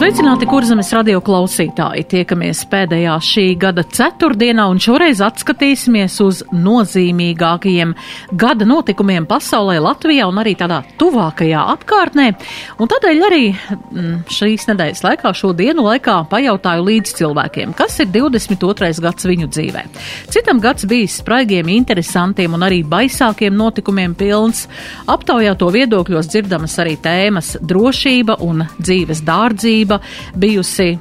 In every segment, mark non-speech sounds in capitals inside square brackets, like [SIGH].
Sveicināti, kurzemes radio klausītāji! Tiekamies pēdējā šī gada ceturtdienā un šoreiz atskatīsimies uz nozīmīgākajiem gada notikumiem pasaulē, Latvijā un arī tādā tuvākajā apkārtnē. Un tādēļ arī mm, šīs nedēļas laikā, šo dienu laikā pajautāju līdz cilvēkiem, kas ir 22. gads viņu dzīvē. Citam gads bijis spraigiem, interesantiem un arī baisākiem notikumiem pilns. Aptaujā to viedokļos dzirdamas arī tēmas drošība un dzīves dārdzība bijusi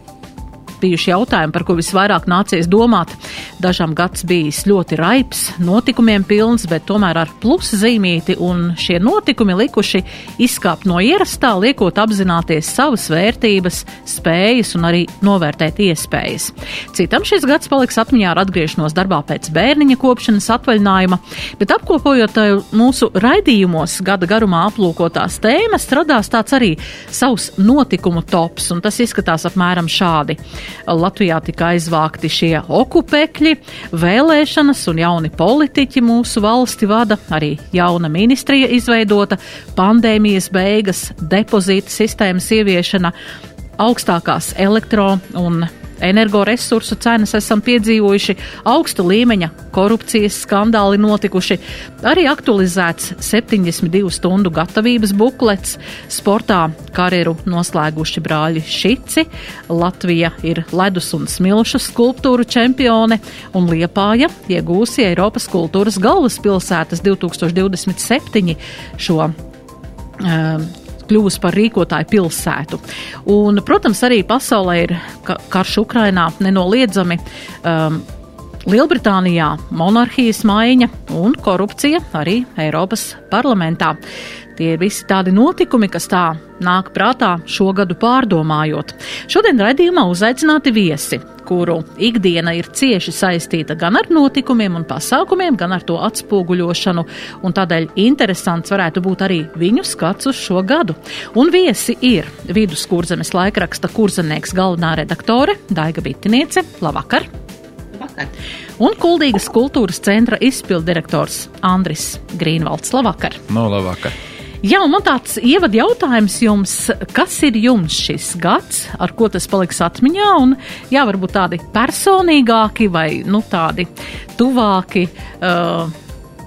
bijuši jautājumi, par ko visvairāk nācies domāt. Dažām gads bijis ļoti raips, notikumiem pilns, bet tomēr ar plusa zīmīti, un šie notikumi likuši izkāpt no ierastā, liekot apzināties savas vērtības, spējas un arī novērtēt iespējas. Citam šis gads paliks atmiņā ar atgriešanos darbā pēc bērniņa kopšanas atvaļinājuma, bet apkopojot eh, mūsu raidījumos gada garumā aplūkotās tēmas, radās tāds arī savs notikumu tops, un tas izskatās apmēram šādi. Latvijā tika aizvākti šie okupekļi, vēlēšanas un jauni politiķi mūsu valsti vada, arī jauna ministrija izveidota, pandēmijas beigas, depozīta sistēmas ieviešana, augstākās elektro un energoresursu cenas esam piedzīvojuši, augsta līmeņa korupcijas skandāli notikuši, arī aktualizēts 72 stundu gatavības buklets, sportā karjeru noslēguši brāļi Šici, Latvija ir ledus un smilšu skulptūru čempione un Liepāja iegūsi Eiropas kultūras galvaspilsētas 2027 šo um, kļuvusi par rīkotāju pilsētu. Un, protams, arī pasaulē ir karš Ukrainā nenoliedzami. Um, Lielbritānijā monarhijas maiņa un korupcija arī Eiropas parlamentā. Tie ir visi tādi notikumi, kas tā nāk prātā šogadu pārdomājot. Šodien raidījumā uzaicināti viesi, kuru ikdiena ir cieši saistīta gan ar notikumiem un pasākumiem, gan ar to atspoguļošanu, un tādēļ interesants varētu būt arī viņu skats uz šo gadu. Un viesi ir viduskurzemes laikraksta kurzenieks galvenā redaktore Daiga Bitiniece. Labvakar! Labvakar! Un Kuldīgas kultūras centra izpildirektors Andris Grīnvalds. Labvakar! No, labvakar! Jā, man tāds ievad jautājums jums, kas ir jums šis gads, ar ko tas paliks atmiņā, un jā, varbūt tādi personīgāki vai, nu, tādi tuvāki, uh,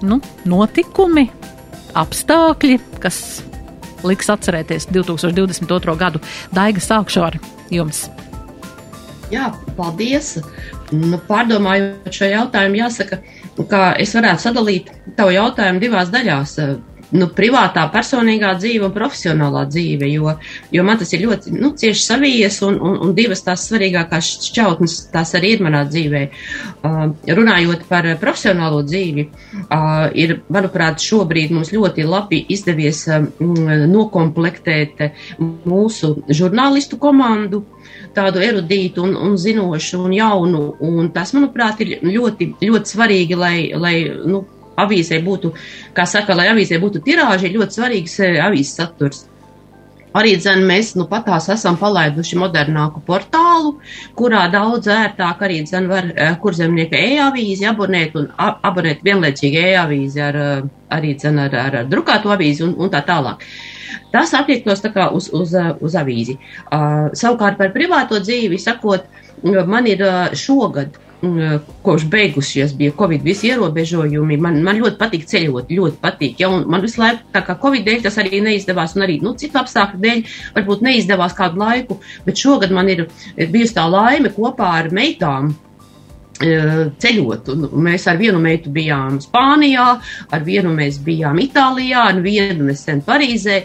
nu, notikumi, apstākļi, kas liks atcerēties 2022. gadu. Daiga, sākšu ar jums. Jā, paldies. Nu, pārdomājot šo jautājumu, jāsaka, ka es varētu sadalīt tavu jautājumu divās daļās nu, privātā, personīgā dzīve un profesionālā dzīve, jo, jo man tas ir ļoti nu, cieši savijies, un, un, un divas tās svarīgākās šķautnes tās arī ir manā dzīvē. Uh, runājot par profesionālo dzīvi, uh, ir, manuprāt, šobrīd mums ļoti labi izdevies uh, nokomplektēt mūsu žurnālistu komandu tādu erudītu un, un zinošu un jaunu. Un tas, manuprāt, ir ļoti, ļoti svarīgi, lai, lai nu, avīzē būtu, kā saka, lai avīzē būtu tirāži, ir ļoti svarīgs eh, avīzes saturs. Arī dzen, mēs nu, patās esam palaiduši modernāku portālu, kurā daudz ērtāk arī dzen, var eh, kurzemnieka e-avīzi abonēt un abonēt vienlaicīgi e-avīzi ar, eh, arī dzen, ar, ar, ar drukātu avīzi un, un tā tālāk. Tas attiektos tā kā uz, uz, uz avīzi. Uh, savukārt par privāto dzīvi sakot, man ir šogad kopš beigušies bija Covid visi ierobežojumi. Man, man ļoti patīk ceļot, ļoti patīk. Ja, man visu laiku, tā kā Covid dēļ tas arī neizdevās, un arī nu, citu apstākļu dēļ varbūt neizdevās kādu laiku, bet šogad man ir bijusi tā laime kopā ar meitām e, ceļot. Un mēs ar vienu meitu bijām Spānijā, ar vienu mēs bijām Itālijā, ar vienu nesen Parīzē.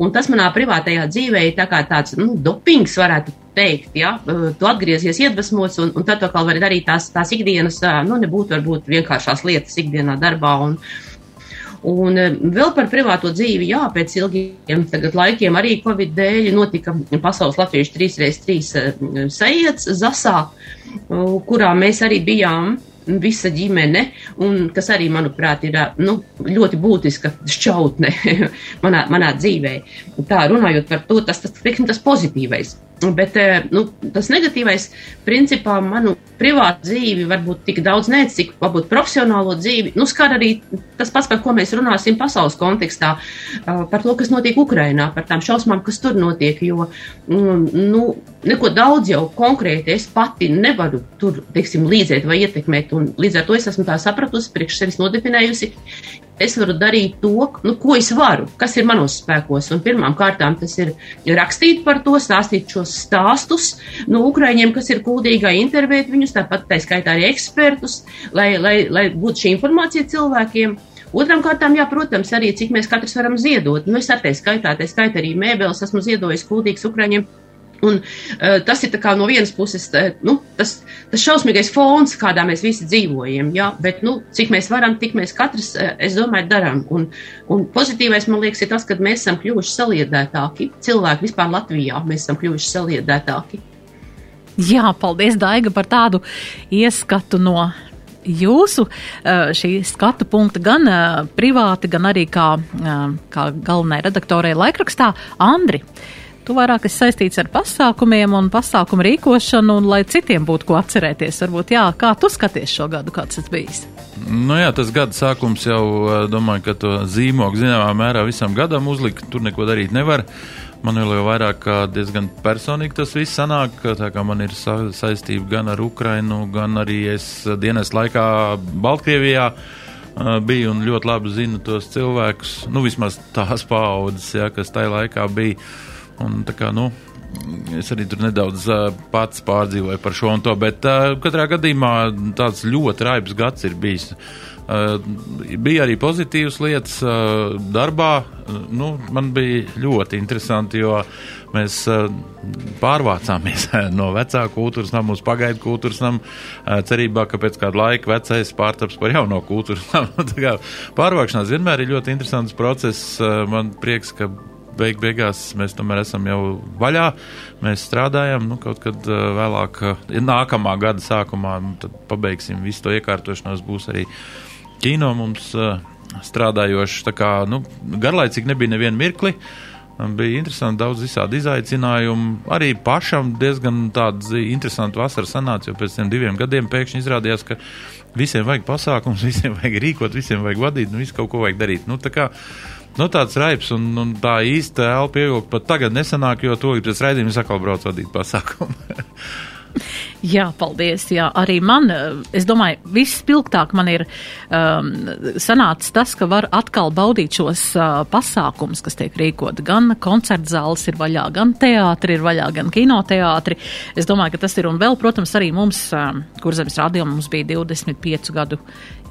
Un tas manā privātajā dzīvē ir tā tāds nu, dopings, varētu teikt, ja, tu atgriezies iedvesmots, un, un tad atkal vari darīt tās, tās ikdienas, nu, nebūtu varbūt vienkāršās lietas ikdienā darbā. Un, Un vēl par privāto dzīvi, jā, pēc ilgiem laikiem arī Covid dēļ notika pasaules latviešu 3x3 sajēts Zasā, kurā mēs arī bijām visa ģimene, un kas arī, manuprāt, ir nu, ļoti būtiska šķautne [LAUGHS] manā, manā dzīvē. Tā runājot par to, tas, tas, tas, tas pozitīvais. Bet nu, tas negatīvais, principā, manu privātu dzīvi, varbūt tik daudz nec, cik varbūt profesionālo dzīvi, nu, skar arī tas pats, par ko mēs runāsim pasaules kontekstā, par to, kas notiek Ukrainā, par tām šausmām, kas tur notiek, jo, mm, nu, neko daudz jau konkrēti es pati nevaru tur, teiksim, līdzēt vai ietekmēt, un līdz ar to es esmu tā sapratusi, priekš sevis nodefinējusi, es varu darīt to, nu, ko es varu, kas ir manos spēkos. Un pirmām kārtām tas ir rakstīt par to, stāstīt šos stāstus no Ukraiņiem, kas ir kuldīgā, intervēt viņus, tāpat tā skaitā arī ekspertus, lai, lai, lai būtu šī informācija cilvēkiem. Otram kārtām, jā, protams, arī cik mēs katrs varam ziedot. Nu, es ar te skaitā, te skaitā arī mēbeles esmu ziedojis kuldīgs Ukraiņiem Un, uh, tas ir no vienas puses uh, nu, tas, tas šausmīgais fons, kādā mēs visi dzīvojam. Jā, bet nu, cik mēs varam, tik mēs katrs, uh, es domāju, darām. Un, un pozitīvais, man liekas, ir tas, ka mēs esam kļuvuši saliedētāki. Cilvēki vispār Latvijā mēs esam kļuvuši saliedētāki. Jā, paldies, Daiga, par tādu ieskatu no jūsu šī skatu punkta gan privāti, gan arī kā, kā galvenai redaktorai laikrakstā Andri. Tu vairāk esi saistīts ar pasākumiem un pasākumu rīkošanu, un lai citiem būtu ko atcerēties. Varbūt, jā, kā tu skaties šo gadu, kāds tas bijis? Nu jā, tas gada sākums jau, domāju, ka to zīmogu zināmā mērā visam gadam uzlikt, tur neko darīt nevar. Man vēl jau vairāk diezgan personīgi tas viss sanāk, tā kā man ir sa saistība gan ar Ukrainu, gan arī es dienas laikā Baltkrievijā biju un ļoti labi zinu tos cilvēkus, nu vismaz tās paaudzes, ja, kas tajā laikā bija. Un, kā, nu, es arī tur nedaudz pats pārdzīvoju par šo un to, bet katrā gadījumā tāds ļoti raibs gads ir bijis. Bija arī pozitīvas lietas darbā. Nu, man bija ļoti interesanti, jo mēs pārvācāmies [LAUGHS] no vecā kultūras nama uz pagaidu kultūras namu, cerībā, ka pēc kāda laika vecais pārtaps par jauno kultūras namu. [LAUGHS] Pārvākšanās vienmēr ir ļoti interesants process. Man prieks, ka beig beigās mēs tomēr esam jau vaļā. Mēs strādājam, nu, kaut kad uh, vēlāk, uh, nākamā gada sākumā, nu, tad pabeigsim visu to iekārtošanos. Būs arī kino mums uh, strādājoši. Tā kā nu, garlaicīgi nebija neviena mirkli. Bija interesanti, daudz visādi izaicinājumu. Arī pašam diezgan tāds interesants vasara sanāca, jo pēc tam diviem gadiem pēkšņi izrādījās, ka visiem vajag pasākums, [LAUGHS] visiem vajag rīkot, visiem vajag vadīt, nu visu kaut ko vajag darīt. Nu, tā kā Nu, tāds raips un, un tā īsta elpa ievilkt pat tagad nesanāk, jo to pēc raidījuma es atkal braucu vadīt pasākumu. [LAUGHS] Jā, paldies. Jā, arī man, eh, es domāju, viss spilgtāk man ir um, sanācis tas, ka var atkal baudīt šos uh, pasākums, kas tiek rīkoti. Gan koncerta zāles ir vaļā, gan teātri ir vaļā, gan kinoteātri. Es domāju, ka tas ir un vēl, protams, arī mums, um, kur zemes rādījumā mums bija 25 gadu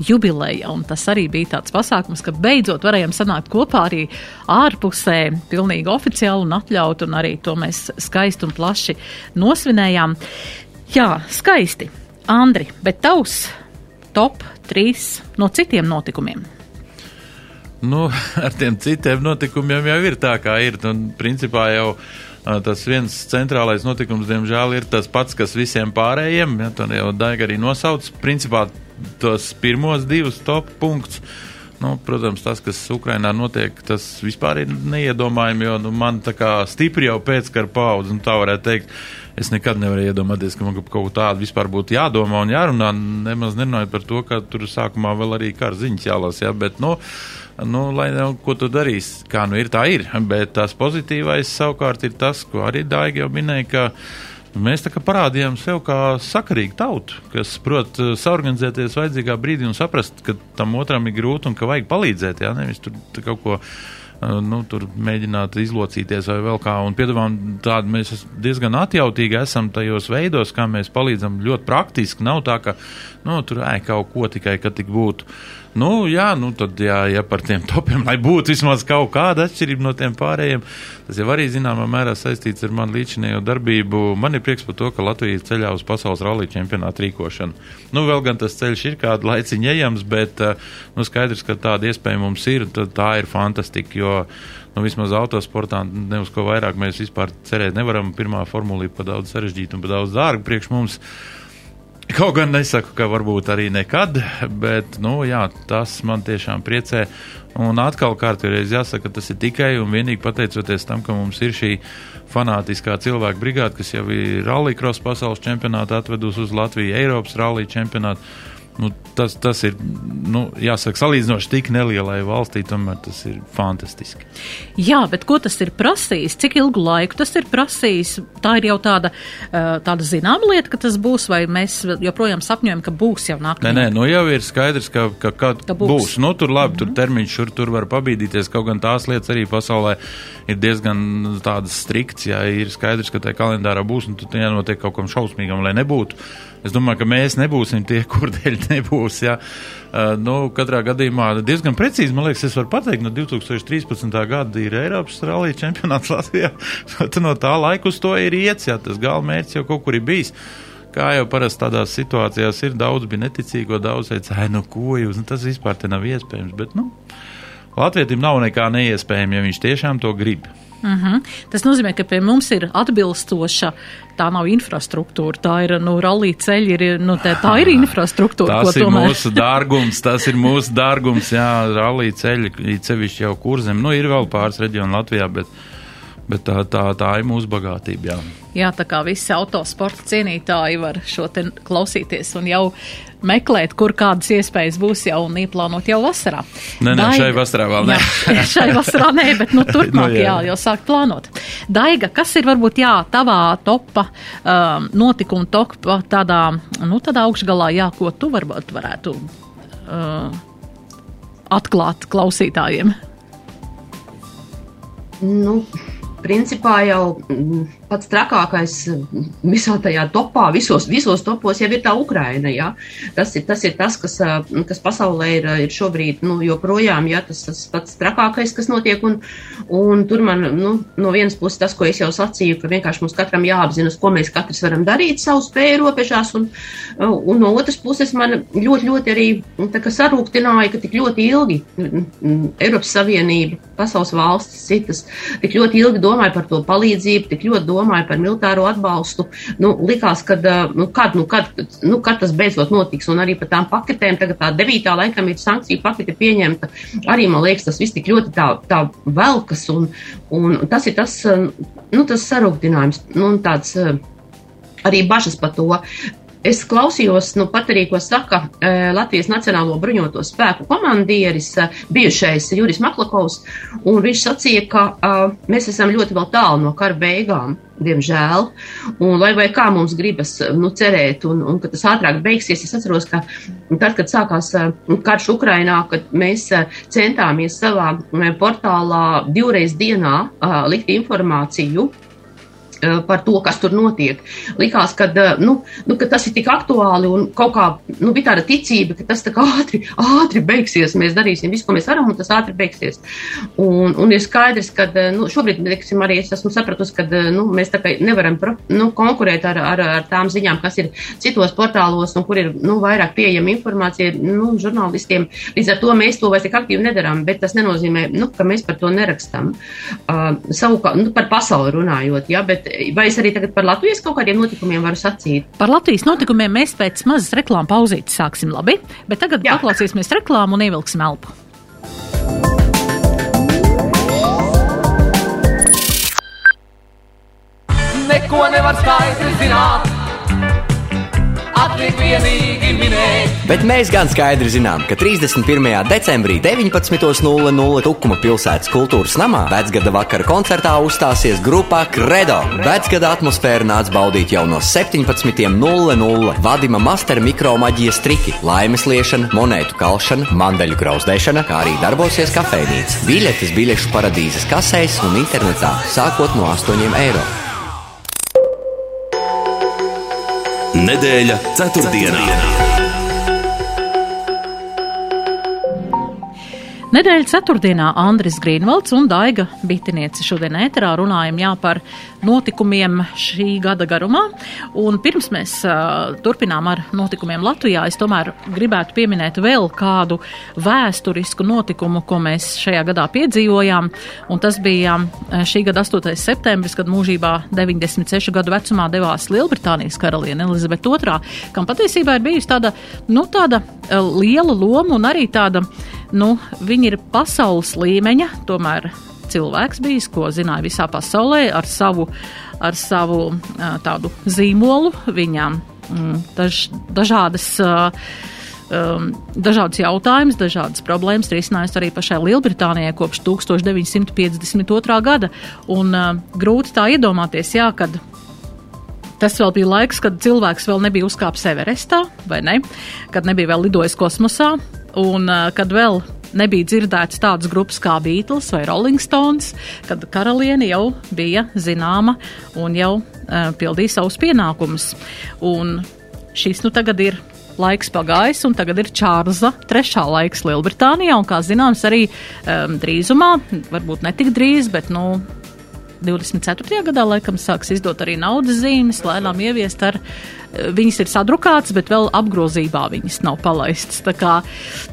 jubileja, un tas arī bija tāds pasākums, ka beidzot varējām sanākt kopā arī ārpusē, pilnīgi oficiāli un atļaut, un arī to mēs skaisti un plaši nosvinējām. Jā, skaisti. Andri, bet tavs top 3 no citiem notikumiem? Nu, [LAUGHS] ar tiem citiem notikumiem jau ir tā, kā ir. Un, principā jau tas viens centrālais notikums, diemžēl, ir tas pats, kas visiem pārējiem. Ja, to jau Daiga arī nosauc. Principā tos pirmos divus top punktus. Nu, protams, tas, kas Ukrainā notiek, tas vispār ir neiedomājami, jo nu, man tā kā stipri jau pēckara paudze, nu, tā varētu teikt, es nekad nevarēju iedomāties, ka man kaut ko tādu vispār būtu jādomā un jārunā. Nemaz nerunājot par to, ka tur sākumā vēl arī kara ziņas jālasa. Jā, bet, nu, nu, lai nu, ko tu darīsi, kā nu ir, tā ir. Bet tas pozitīvais savukārt ir tas, ko arī Daiga jau minēja, mēs tā kā parādījām sev kā sakarīgu tautu, kas prot uh, saorganizēties vajadzīgā brīdī un saprast, ka tam otram ir grūti un ka vajag palīdzēt. Jā, nevis tur kaut ko nu, tur mēģināt izlocīties vai vēl kā. Un piedāvājam tādu, mēs diezgan atjautīgi esam tajos veidos, kā mēs palīdzam ļoti praktiski. Nav tā, ka, nu, tur ēj kaut ko tikai, ka tik būtu. Nu, jā, nu tad, jā, ja par tiem topiem, lai būtu vismaz kaut kāda atšķirība no tiem pārējiem, tas jau arī zināmā mērā saistīts ar manu līdzinējo darbību. Man ir prieks par to, ka Latvija ceļā uz pasaules rallija čempionātu rīkošanu. Nu, vēl gan tas ceļš ir kādu laiciņu ejams, bet, eh, nu, skaidrs, ka tāda iespēja mums ir, tā ir fantastika, jo, nu, vismaz autosportā ne uz ko vairāk mēs vispār cerēt nevaram. Pirmā formulī pa daudz sarežģīta un pa daudz dārga priekš mums. Kaut gan nesaku, ka varbūt arī nekad, bet nu, jā, tas man tiešām priecē. Un atkal kārtībā jāsaka, tas ir tikai un vienīgi pateicoties tam, ka mums ir šī fanātiskā cilvēku brigāde, kas jau ir rallycross pasaules čempionātu atvedusi uz Latviju, Eiropas rallija čempionātu. Nu, tas, tas ir, nu, jāsaka, salīdzinoši tik nelielai valstī, tomēr tas ir fantastiski. Jā, bet ko tas ir prasījis? Cik ilgu laiku tas ir prasījis? Tā ir jau tāda, tāda zināma lieta, ka tas būs, vai mēs joprojām sapņojam, ka būs jau nākamā? Nē, nē, nu jau ir skaidrs, ka, ka, ka, ka būs. būs. Nu, tur labi, mm -hmm. tur termiņš, tur, tur var pabīdīties, kaut gan tās lietas arī pasaulē ir diezgan tādas strikts, ja ir skaidrs, ka tajā kalendārā būs, un tur jānotiek kaut kam šausmīgam, lai nebūtu. Es domāju, ka mēs nebūsim tie, kur dēļ nebūs. Ja. Uh, nu, katrā gadījumā diezgan precīzi, man liekas, es varu pateikt, no 2013. gada ir Eiropas rallija čempionāts [LAUGHS] Latvijā. no tā laika uz to ir iets, ja tas galvenmērķis jau kaut kur ir bijis. Kā jau parasti tādās situācijās ir, daudz bija neticīgo, daudz teica, ai, nu ko jūs, nu, tas vispār nav iespējams. Bet, nu, Latvijam nav nekā neiespējama, ja viņš tiešām to grib. Mhm. -huh. Tas nozīmē, ka pie mums ir atbilstoša, tā nav infrastruktūra, tā ir, nu, rallija ceļi, ir, nu, tā, tā ir [LAUGHS] infrastruktūra. Tas ir tomēr... mūsu dārgums, tas ir mūsu dārgums, jā, rallija ceļi, cevišķi jau kurzem, nu, ir vēl pāris reģionu Latvijā, bet Bet tā, tā, tā ir mūsu bagātība. Jā. jā, tā kā visi autosporta cienītāji var šo te klausīties un jau meklēt, kur kādas iespējas būs jau un ieplānot jau vasarā. Nē, nē, Daiga, šai vasarā vēl nē. Jā, [LAUGHS] šai vasarā nē, bet nu [LAUGHS] turpmāk nu, jā. jā, jau sākt plānot. Daiga, kas ir varbūt jā, tavā topa um, notikuma topa tādā, nu tādā augšgalā, jā, ko tu varbūt varētu uh, atklāt klausītājiem? Nu principā jau mm, pats trakākais mm, visā tajā topā, visos, visos topos jau ir tā Ukraina. Ja? Tas, ir, tas ir tas, kas, kas pasaulē ir, ir šobrīd nu, joprojām ja? tas, tas pats trakākais, kas notiek. Un, un tur man nu, no vienas puses tas, ko es jau sacīju, ka vienkārši mums katram jāapzinas, ko mēs katrs varam darīt savu spēju robežās. Un, un no otras puses man ļoti, ļoti arī sarūktināja, ka tik ļoti ilgi Eiropas Savienība, pasaules valstis, citas, tik ļoti ilgi domāja par to palīdzību, tik ļoti domāja par militāro atbalstu. Nu, likās, ka nu, kad, nu, kad, nu, kad tas beidzot notiks, un arī par tām paketēm, tagad tā devītā laikam ir sankcija pakete pieņemta. Arī man liekas, tas viss tik ļoti tā, tā velkas, un, un tas ir tas, nu, tas sarūktinājums, nu, tāds arī bažas par to. Es klausījos, nu, pat arī, ko saka e, Latvijas Nacionālo bruņoto spēku komandieris, e, bijušais Juris Maklakovs, un viņš sacīja, ka e, mēs esam ļoti vēl tālu no kara beigām, diemžēl, un lai vai kā mums gribas, nu, cerēt, un, un ka tas ātrāk beigsies, es atceros, ka tad, kad sākās karš Ukrainā, kad mēs centāmies savā portālā divreiz dienā likt informāciju, Eh, par to, kas tur notiek. Likās, ka, eh, nu, nu, ka tas ir tik aktuāli un kaut kā nu, bija tāda ticība, ka tas tā kā ātri, ātri beigsies. Mēs darīsim visu, ko mēs varam, un tas ātri beigsies. Un, un ir skaidrs, ka eh, nu, šobrīd teiksim, arī es esmu sapratusi, ka nu, mēs nevaram nu, konkurēt ar, ar, ar tām ziņām, kas ir citos portālos un kur ir nu, vairāk pieejama informācija nu, žurnālistiem. Līdz ar to mēs to vairs tik aktīvi nedarām, bet tas nenozīmē, nu, ka mēs par to nerakstam. Uh, savukārt, nu, par pasauli runājot, ja, bet vai es arī tagad par Latvijas kaut kādiem notikumiem varu sacīt? Par Latvijas notikumiem mēs pēc mazas reklāmas pauzītes sāksim labi, bet tagad Jā. paklausīsimies reklāmu un ievilksim elpu. Neko nevar skaidri zināt atliek vienīgi minēt. Bet mēs gan skaidri zinām, ka 31. decembrī 19.00 Tukuma pilsētas kultūras namā vecgada vakara koncertā uzstāsies grupā Credo. Vecgada atmosfēra nāca baudīt jau no 17.00 vadima mastera mikromaģijas triki, laimes liešana, monētu kalšana, mandeļu grauzdēšana, kā arī darbosies kafejnīca. Biļetes biļešu paradīzes kasēs un internetā sākot no 8 eiro. Nedēļa ceturtdienā. ceturtdienā. Nedēļa ceturtdienā Andris Grīnvalds un Daiga Bitiniece šodien ēterā runājam jā par notikumiem šī gada garumā. Un pirms mēs uh, turpinām ar notikumiem Latvijā, es tomēr gribētu pieminēt vēl kādu vēsturisku notikumu, ko mēs šajā gadā piedzīvojām. Un tas bija šī gada 8. septembris, kad mūžībā 96 gadu vecumā devās Lielbritānijas karaliene Elizabete II, kam patiesībā ir bijusi tāda, nu, tāda liela loma un arī tāda nu, viņi ir pasaules līmeņa, tomēr cilvēks bijis, ko zināja visā pasaulē ar savu, ar savu tādu zīmolu. Viņām mm, daž, dažādas. Dažādas jautājumas, dažādas problēmas risinājas arī pašai Lielbritānijai kopš 1952. gada. Un, uh, grūti tā iedomāties, jā, kad Tas vēl bija laiks, kad cilvēks vēl nebija uzkāpis Everestā, vai ne? Kad nebija vēl lidojis kosmosā, un kad vēl nebija dzirdēts tādas grupas kā Beatles vai Rolling Stones, kad karaliene jau bija zināma un jau uh, pildīja savus pienākumus. Un šis nu tagad ir laiks pagājis, un tagad ir Čārlza trešā laiks Lielbritānijā, un, kā zināms, arī um, drīzumā, varbūt ne tik drīz, bet, nu, 24. gadā laikam sāks izdot arī naudas zīmes, lēnām ieviest ar, eh, viņas ir sadrukātas, bet vēl apgrozībā viņas nav palaistas. Tā kā,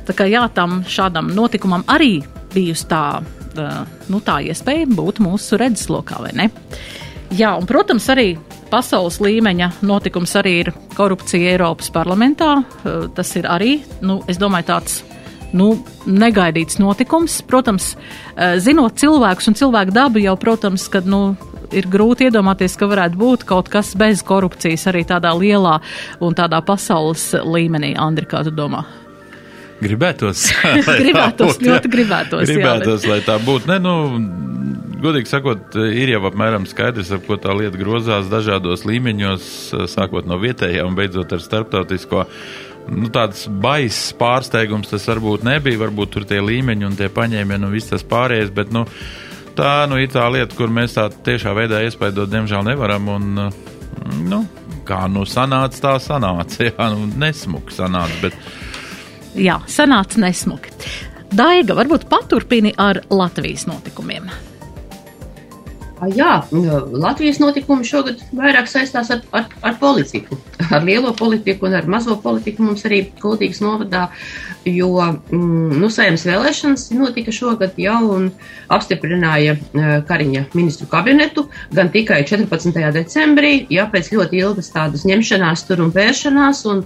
tā kā jā, tam šādam notikumam arī bijusi tā, eh, nu, tā iespēja būt mūsu redzeslokā, vai ne? Jā, un, protams, arī pasaules līmeņa notikums arī ir korupcija Eiropas parlamentā. Eh, tas ir arī, nu, es domāju, tāds nu, negaidīts notikums. Protams, eh, zinot cilvēkus un cilvēku dabu, jau, protams, kad, nu, ir grūti iedomāties, ka varētu būt kaut kas bez korupcijas arī tādā lielā un tādā pasaules līmenī. Andri, kā tu domā? Gribētos. [LAUGHS] gribētos, būt, ļoti gribētos. Gribētos, jā, bet... lai tā būtu. Ne, nu, godīgi sakot, ir jau apmēram skaidrs, ap ko tā lieta grozās dažādos līmeņos, sākot no vietējā un beidzot ar starptautisko nu, tāds baiss pārsteigums tas varbūt nebija. Varbūt tur tie līmeņi un tie paņēmieni un viss tas pārējais. Bet, nu, tā nu, ir tā lieta, kur mēs tā tiešā veidā iespaidot, diemžēl nevaram. Un, nu, kā nu sanāca, tā sanāca. [LAUGHS] Jā, nu, nesmuki sanāca. Bet... Jā, sanāca nesmuki. Daiga, varbūt paturpini ar Latvijas notikumiem. Jā, Latvijas notikumi šogad vairāk saistās ar, ar, ar politiku, [LAUGHS] ar lielo politiku un ar mazo politiku mums arī Kultūras novadā, jo mm, nu, saimnes vēlēšanas notika šogad jau un apstiprināja Kariņa ministru kabinetu gan tikai 14. decembrī, ja pēc ļoti ilgas tādas ņemšanās tur un vēršanās un,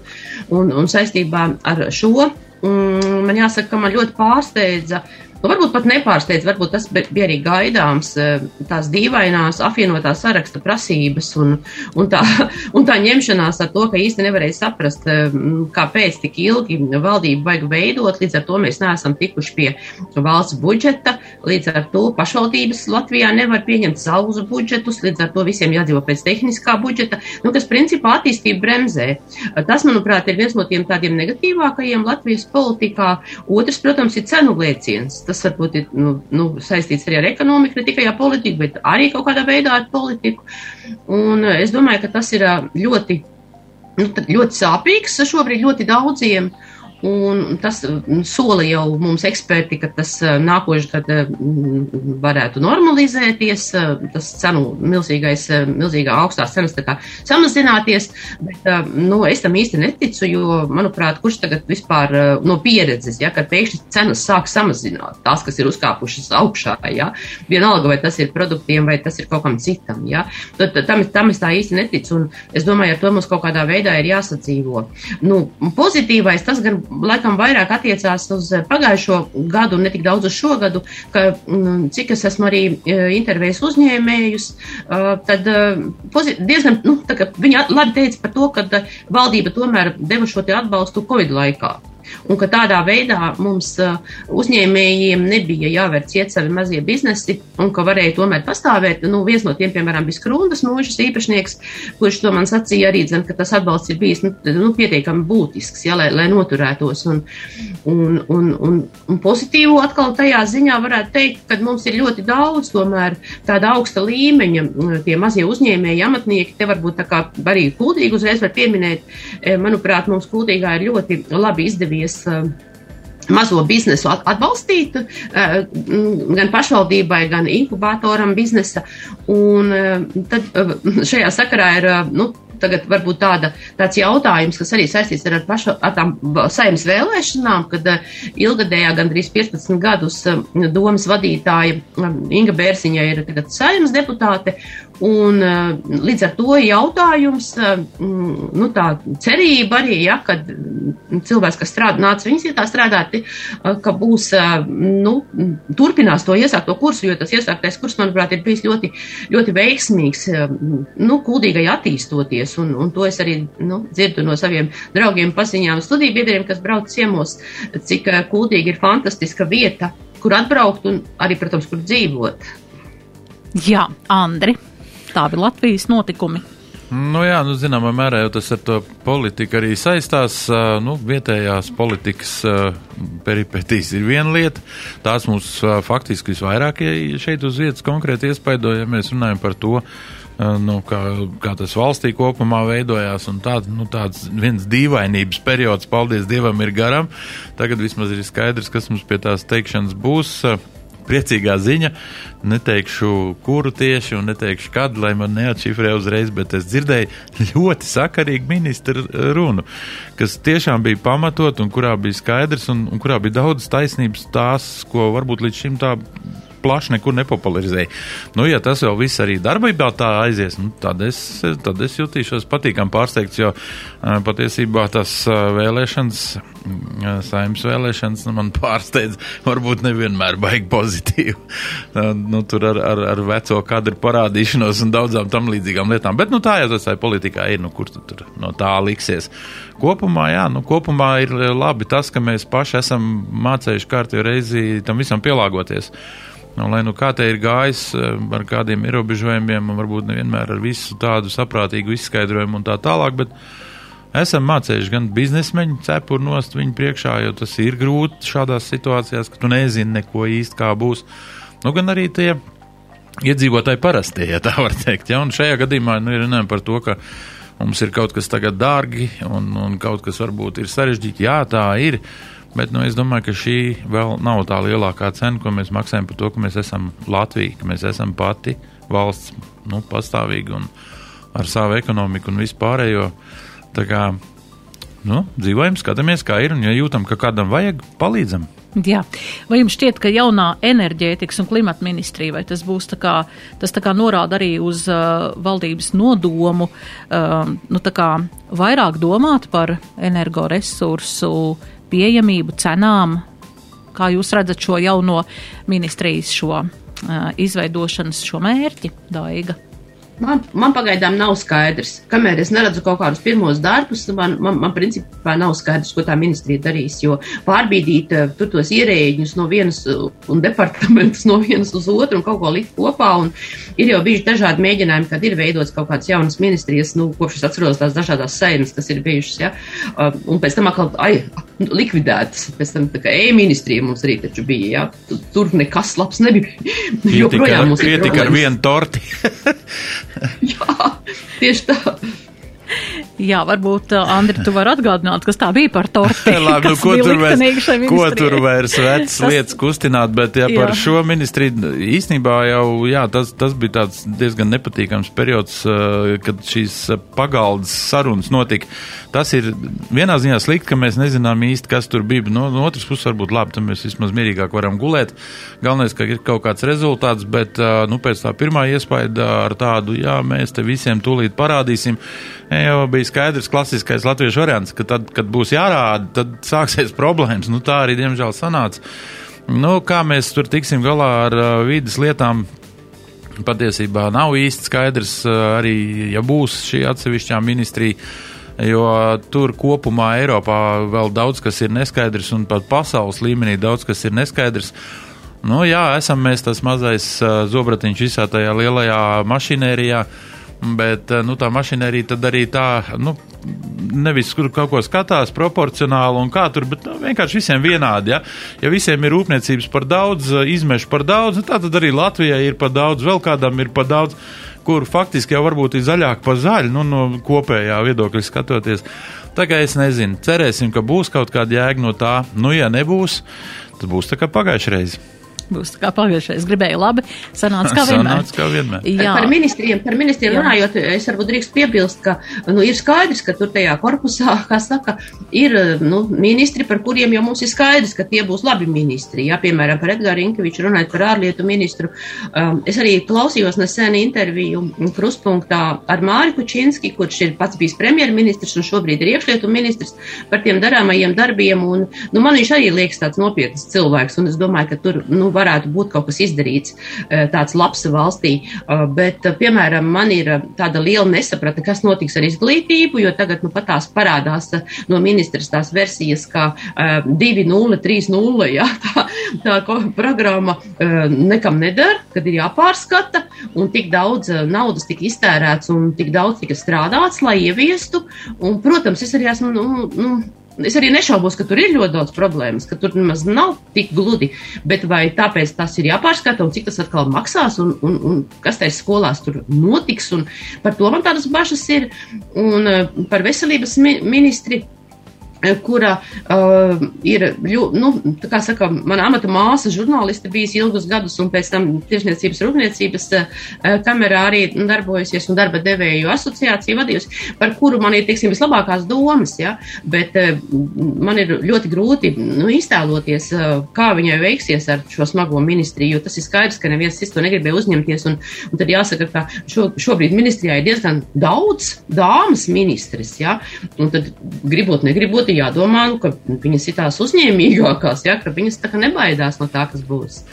un, un saistībā ar šo. Mm, man jāsaka, ka man ļoti pārsteidza uh, Nu, varbūt pat nepārsteidz, varbūt tas bija arī gaidāms, eh, tās dīvainās apvienotā saraksta prasības un, un, tā, [LAUGHS] un tā ņemšanās ar to, ka īsti nevarēja saprast, eh, kāpēc tik ilgi valdību vajag veidot, līdz ar to mēs neesam tikuši pie valsts budžeta, līdz ar to pašvaldības Latvijā nevar pieņemt savus budžetus, līdz ar to visiem jādzīvo pēc tehniskā budžeta, nu, kas principā attīstību bremzē. Tas, manuprāt, ir viens no tiem tādiem negatīvākajiem Latvijas politikā. Otrs, protams, ir cenu lēciens tas varbūt ir nu, nu, saistīts arī ar ekonomiku, ne tikai ar politiku, bet arī kaut kādā veidā ar politiku. Un es domāju, ka tas ir ļoti, nu, ļoti sāpīgs šobrīd ļoti daudziem. Uh, Un tas mm, sola jau mums eksperti, ka tas eh, nākošais gads mm, varētu normalizēties, eh, tas cenu milzīgais, eh, milzīgā augstās cenas tā kā samazināties, bet, nu, es tam īsti neticu, jo, manuprāt, kurš tagad vispār no pieredzes, ja, kad pēkšņi cenas sāk samazināt, tās, kas ir uzkāpušas augšā, ja, vienalga, vai tas ir produktiem, vai tas ir kaut kam citam, ja, tad tam, tam es tā īsti neticu, un es domāju, ar to mums kaut kādā veidā ir jāsadzīvo. Nu, pozitīvais tas gan laikam vairāk attiecās uz eh, pagājušo gadu, ne tik daudz uz šo gadu, ka mm, cik es esmu arī eh, intervējis uzņēmējus, eh, tad diezgan, nu, tā kā viņi labi teica par to, ka valdība tomēr deva šo atbalstu Covid laikā un ka tādā veidā mums uh, uzņēmējiem nebija jāver ciet savi mazie biznesi, un ka varēja tomēr pastāvēt. Nu, viens no tiem, piemēram, bija Skrundas mūžas īpašnieks, kurš to man sacīja arī, zin, ka tas atbalsts ir bijis nu, nu, pietiekami būtisks, ja, lai, lai noturētos. Un, un, un, un, un pozitīvu atkal tajā ziņā varētu teikt, ka mums ir ļoti daudz tomēr tāda augsta līmeņa, tie mazie uzņēmēji, amatnieki, te varbūt tā kā arī kultīgi uzreiz var pieminēt, manuprāt, mums kultīgā ir ļoti labi izdevies izdevies mazo biznesu atbalstīt, gan pašvaldībai, gan inkubatoram biznesa. Un tad šajā sakarā ir, nu, tagad varbūt tāda, tāds jautājums, kas arī saistīts ar, pašu, ar tām saimnes vēlēšanām, kad ilgadējā gandrīz 15 gadus domas vadītāja Inga Bērziņa ir tagad saimnes deputāte, Un, līdz ar to jautājums, nu, tā cerība arī, ja, kad cilvēks, kas strādā, nāca viņas vietā strādāt, ka būs, nu, turpinās to iesākto kursu, jo tas iesāktais kurs, manuprāt, ir bijis ļoti, ļoti veiksmīgs, nu, kuldīgai attīstoties, un, un to es arī, nu, dzirdu no saviem draugiem paziņām studiju biedriem, kas brauc ciemos, cik kuldīgi ir fantastiska vieta, kur atbraukt un arī, protams, kur dzīvot. Jā, Andri. Tādi Latvijas notikumi. Nu jā, nu, zināmā mērā jau tas ar to politiku arī saistās. Nu, vietējās politikas peripetīs ir viena lieta. Tās mums faktiski visvairāk šeit uz vietas konkrēti iespaido, ja mēs runājam par to, nu, kā, kā tas valstī kopumā veidojās. Tā, nu, tāds viens dīvainības periods, paldies Dievam, ir garam. Tagad vismaz ir skaidrs, kas mums pie tās teikšanas būs priecīgā ziņa. Neteikšu, kuru tieši un neteikšu, kad, lai man neatšifrē uzreiz, bet es dzirdēju ļoti sakarīgu ministru runu, kas tiešām bija pamatot un kurā bija skaidrs un, un kurā bija daudz taisnības tās, ko varbūt līdz šim tā plaši nekur nepopularizēja. Nu, ja tas vēl viss arī darbībā tā aizies, nu, tad, es, tad es jutīšos patīkami pārsteigts, jo patiesībā tas vēlēšanas, saimnes vēlēšanas nu, man [LAUGHS] pārsteidz, varbūt nevienmēr baigi pozitīvi. [LAUGHS] nu, tur ar, ar, ar veco kadru parādīšanos un daudzām tam līdzīgām lietām. Bet nu, tā jau tas politikā ir, nu, kur tu tur no tā liksies. Kopumā, jā, nu, kopumā ir labi tas, ka mēs paši esam mācējuši kārtīgi reizi tam visam pielāgoties. Nu, lai nu kā te ir gājis eh, ar kādiem ierobežojumiem, un varbūt nevienmēr ar visu tādu saprātīgu izskaidrojumu un tā tālāk, bet esam mācējuši gan biznesmeņu cepuru nost viņu priekšā, jo tas ir grūti šādās situācijās, ka tu nezini neko īsti kā būs. Nu, gan arī tie iedzīvotāji parastie, ja tā var teikt. Ja? Un šajā gadījumā nu, ir runājam par to, ka mums ir kaut kas tagad dārgi un, un kaut kas varbūt ir sarežģīti. Jā, tā ir. Bet nu, es domāju, ka šī vēl nav tā lielākā cena, ko mēs maksājam par to, ka mēs esam Latvija, ka mēs esam pati valsts nu, pastāvīgi un ar savu ekonomiku un vispārējo. Tā kā nu, dzīvojam, skatāmies, kā ir, un ja jūtam, ka kādam vajag, palīdzam. Jā. Vai jums šķiet, ka jaunā enerģētikas un klimata ministrija, vai tas būs tā kā, tas tā kā norāda arī uz uh, valdības nodomu, uh, nu tā kā vairāk domāt par energoresursu pieejamību, cenām. Kā jūs redzat šo jauno ministrijas šo uh, izveidošanas šo mērķi, Daiga? Man, man pagaidām nav skaidrs. Kamēr es neredzu kaut kādus pirmos darbus, man, man, man principā nav skaidrs, ko tā ministrija darīs. Jo pārbīdīt uh, tur tos ierēģņus no vienas uh, un departamentus no vienas uz otru un kaut ko likt kopā. Un ir jau bijuši dažādi mēģinājumi, kad ir veidots kaut kādas jaunas ministrijas, nu, kopš es atceros tās dažādas sainas, kas ir bijušas. Ja? Uh, un pēc tam atkal ai, likvidētas. Pēc tam tā kā e-ministrija mums arī taču bija. Ja? Tur nekas labs nebija. Joprojām mums ir. Pietika ar vienu torti. [LAUGHS] Jā, tieši tā. Jā, varbūt, uh, Andri, tu vari atgādināt, kas tā bija par torti. [LAUGHS] Labi, nu, ko tur vairs, ko tur vairs tas... lietas kustināt, bet jā, par jā. šo ministriju īstenībā jau, jā, tas, tas bija tāds diezgan nepatīkams periods, uh, kad šīs uh, pagaldas sarunas notika. Tas ir vienā ziņā slikti, ka mēs nezinām īsti, kas tur bija. No, no otras puses, varbūt labi, tad mēs vismaz mierīgāk varam gulēt. Galvenais, ka ir kaut kāds rezultāts, bet, nu, pēc tā pirmā iespaida ar tādu, jā, mēs te visiem tūlīt parādīsim, jau bija skaidrs klasiskais latviešu variants, ka tad, kad būs jārāda, tad sāksies problēmas. Nu, tā arī, diemžēl, sanāca. Nu, kā mēs tur tiksim galā ar uh, vīdes lietām, patiesībā nav īsti skaidrs, uh, arī ja būs šī atsevišķā ministrija, jo tur kopumā Eiropā vēl daudz kas ir neskaidrs, un pat pasaules līmenī daudz kas ir neskaidrs. Nu, jā, esam mēs tas mazais uh, zobratiņš visā tajā lielajā mašinērijā. Uh, Bet eh, nu, tā mašinērija tad arī tā, nu, nevis kur kaut ko skatās proporcionāli un kā tur, bet nu, vienkārši visiem vienādi. Ja? ja visiem ir rūpniecības par daudz, eh, izmešu par daudz, nu, tā tad arī Latvijai ir par daudz, vēl kādam ir par daudz kur faktiski jau varbūt ir zaļāk par zaļu, nu, no kopējā viedokļa skatoties. Tā kā es nezinu, cerēsim, ka būs kaut kāda jēga no tā. Nu, ja nebūs, tad būs tā kā pagājušajā reizē būs kā pagājušais. Gribēju labi, sanāca kā [LAUGHS] vienmēr. Sanāca kā vienmēr. Jā. Par ministriem, par ministriem Jā. runājot, es varbūt drīkst piebilst, ka nu, ir skaidrs, ka tur tajā korpusā, [LAUGHS] kā saka, ir nu, ministri, par kuriem jau mums ir skaidrs, ka tie būs labi ministri. Jā, piemēram, par Edgāru Inkeviču runājot par ārlietu ministru. Um, es arī klausījos nesen interviju kruspunktā ar Māri Kučinski, kurš ir pats bijis premjerministrs un šobrīd ir iekšlietu ministrs par tiem darāmajiem darbiem. Un, nu, man viņš arī liekas tāds nopietns cilvēks, un es domāju, ka tur, nu, varētu būt kaut kas izdarīts eh, tāds labs valstī. Eh, bet, eh, piemēram, man ir tāda liela nesapratne, kas notiks ar izglītību, jo tagad nu, pat tās parādās no ministras tās versijas, kā 2.0, 3.0, ja, tā, tā programma nekam nedara, kad ir jāpārskata, un tik daudz naudas tika iztērēts un tik daudz tika strādāts, lai ieviestu. Un, protams, es arī esmu, nu, nu, Es arī nešaubos, ka tur ir ļoti daudz problēmas, ka tur nemaz nav tik gludi. Bet vai tāpēc tas ir jāpārskata un cik tas atkal maksās un, un, un kas tajā skolās tur notiks? Par to man tādas bažas ir. Un eh, par veselības mi ministri kura uh, ir, ļu, nu, tā kā saka, mana amata māsa, žurnāliste bijis ilgus gadus un pēc tam tiešniecības rūpniecības uh, kamerā arī darbojusies un darba devēju asociāciju vadījusi, par kuru man ir, teiksim, vislabākās domas, ja, bet uh, man ir ļoti grūti, nu, iztēloties, uh, kā viņai veiksies ar šo smago ministriju, jo tas ir skaidrs, ka neviens cits to negribēja uzņemties, un, un tad jāsaka, ka šo, šobrīd ministrijā ir diezgan daudz dāmas ministres, ja, un tad gribot, negribot, ļoti jādomā, nu, ka viņas ir tās uzņēmīgākās, ja, ka viņas tā kā nebaidās no tā, kas būs.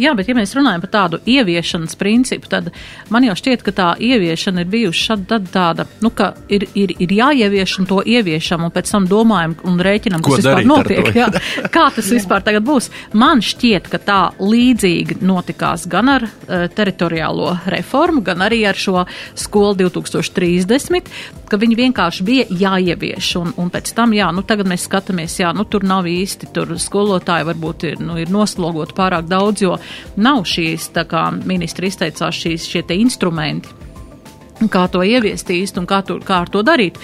Jā, bet ja mēs runājam par tādu ieviešanas principu, tad man jau šķiet, ka tā ieviešana ir bijusi šad tāda, nu, ka ir, ir, ir jāievieš un to ieviešam un pēc tam domājam un rēķinam, kas vispār notiek. Jā, kā tas vispār tagad būs? Man šķiet, ka tā līdzīgi notikās gan ar uh, teritoriālo reformu, gan arī ar šo skolu 2030, ka viņi vienkārši bija jāievieš un, un pēc tam, jā, nu, tagad mēs skatāmies, jā, nu, tur nav īsti, tur skolotāji varbūt ir, nu, ir noslogot pārāk daudz, jo nav šīs, tā kā ministri izteicās, šīs šie te instrumenti kā to ieviest īsti un kā, tu, kā ar to darīt.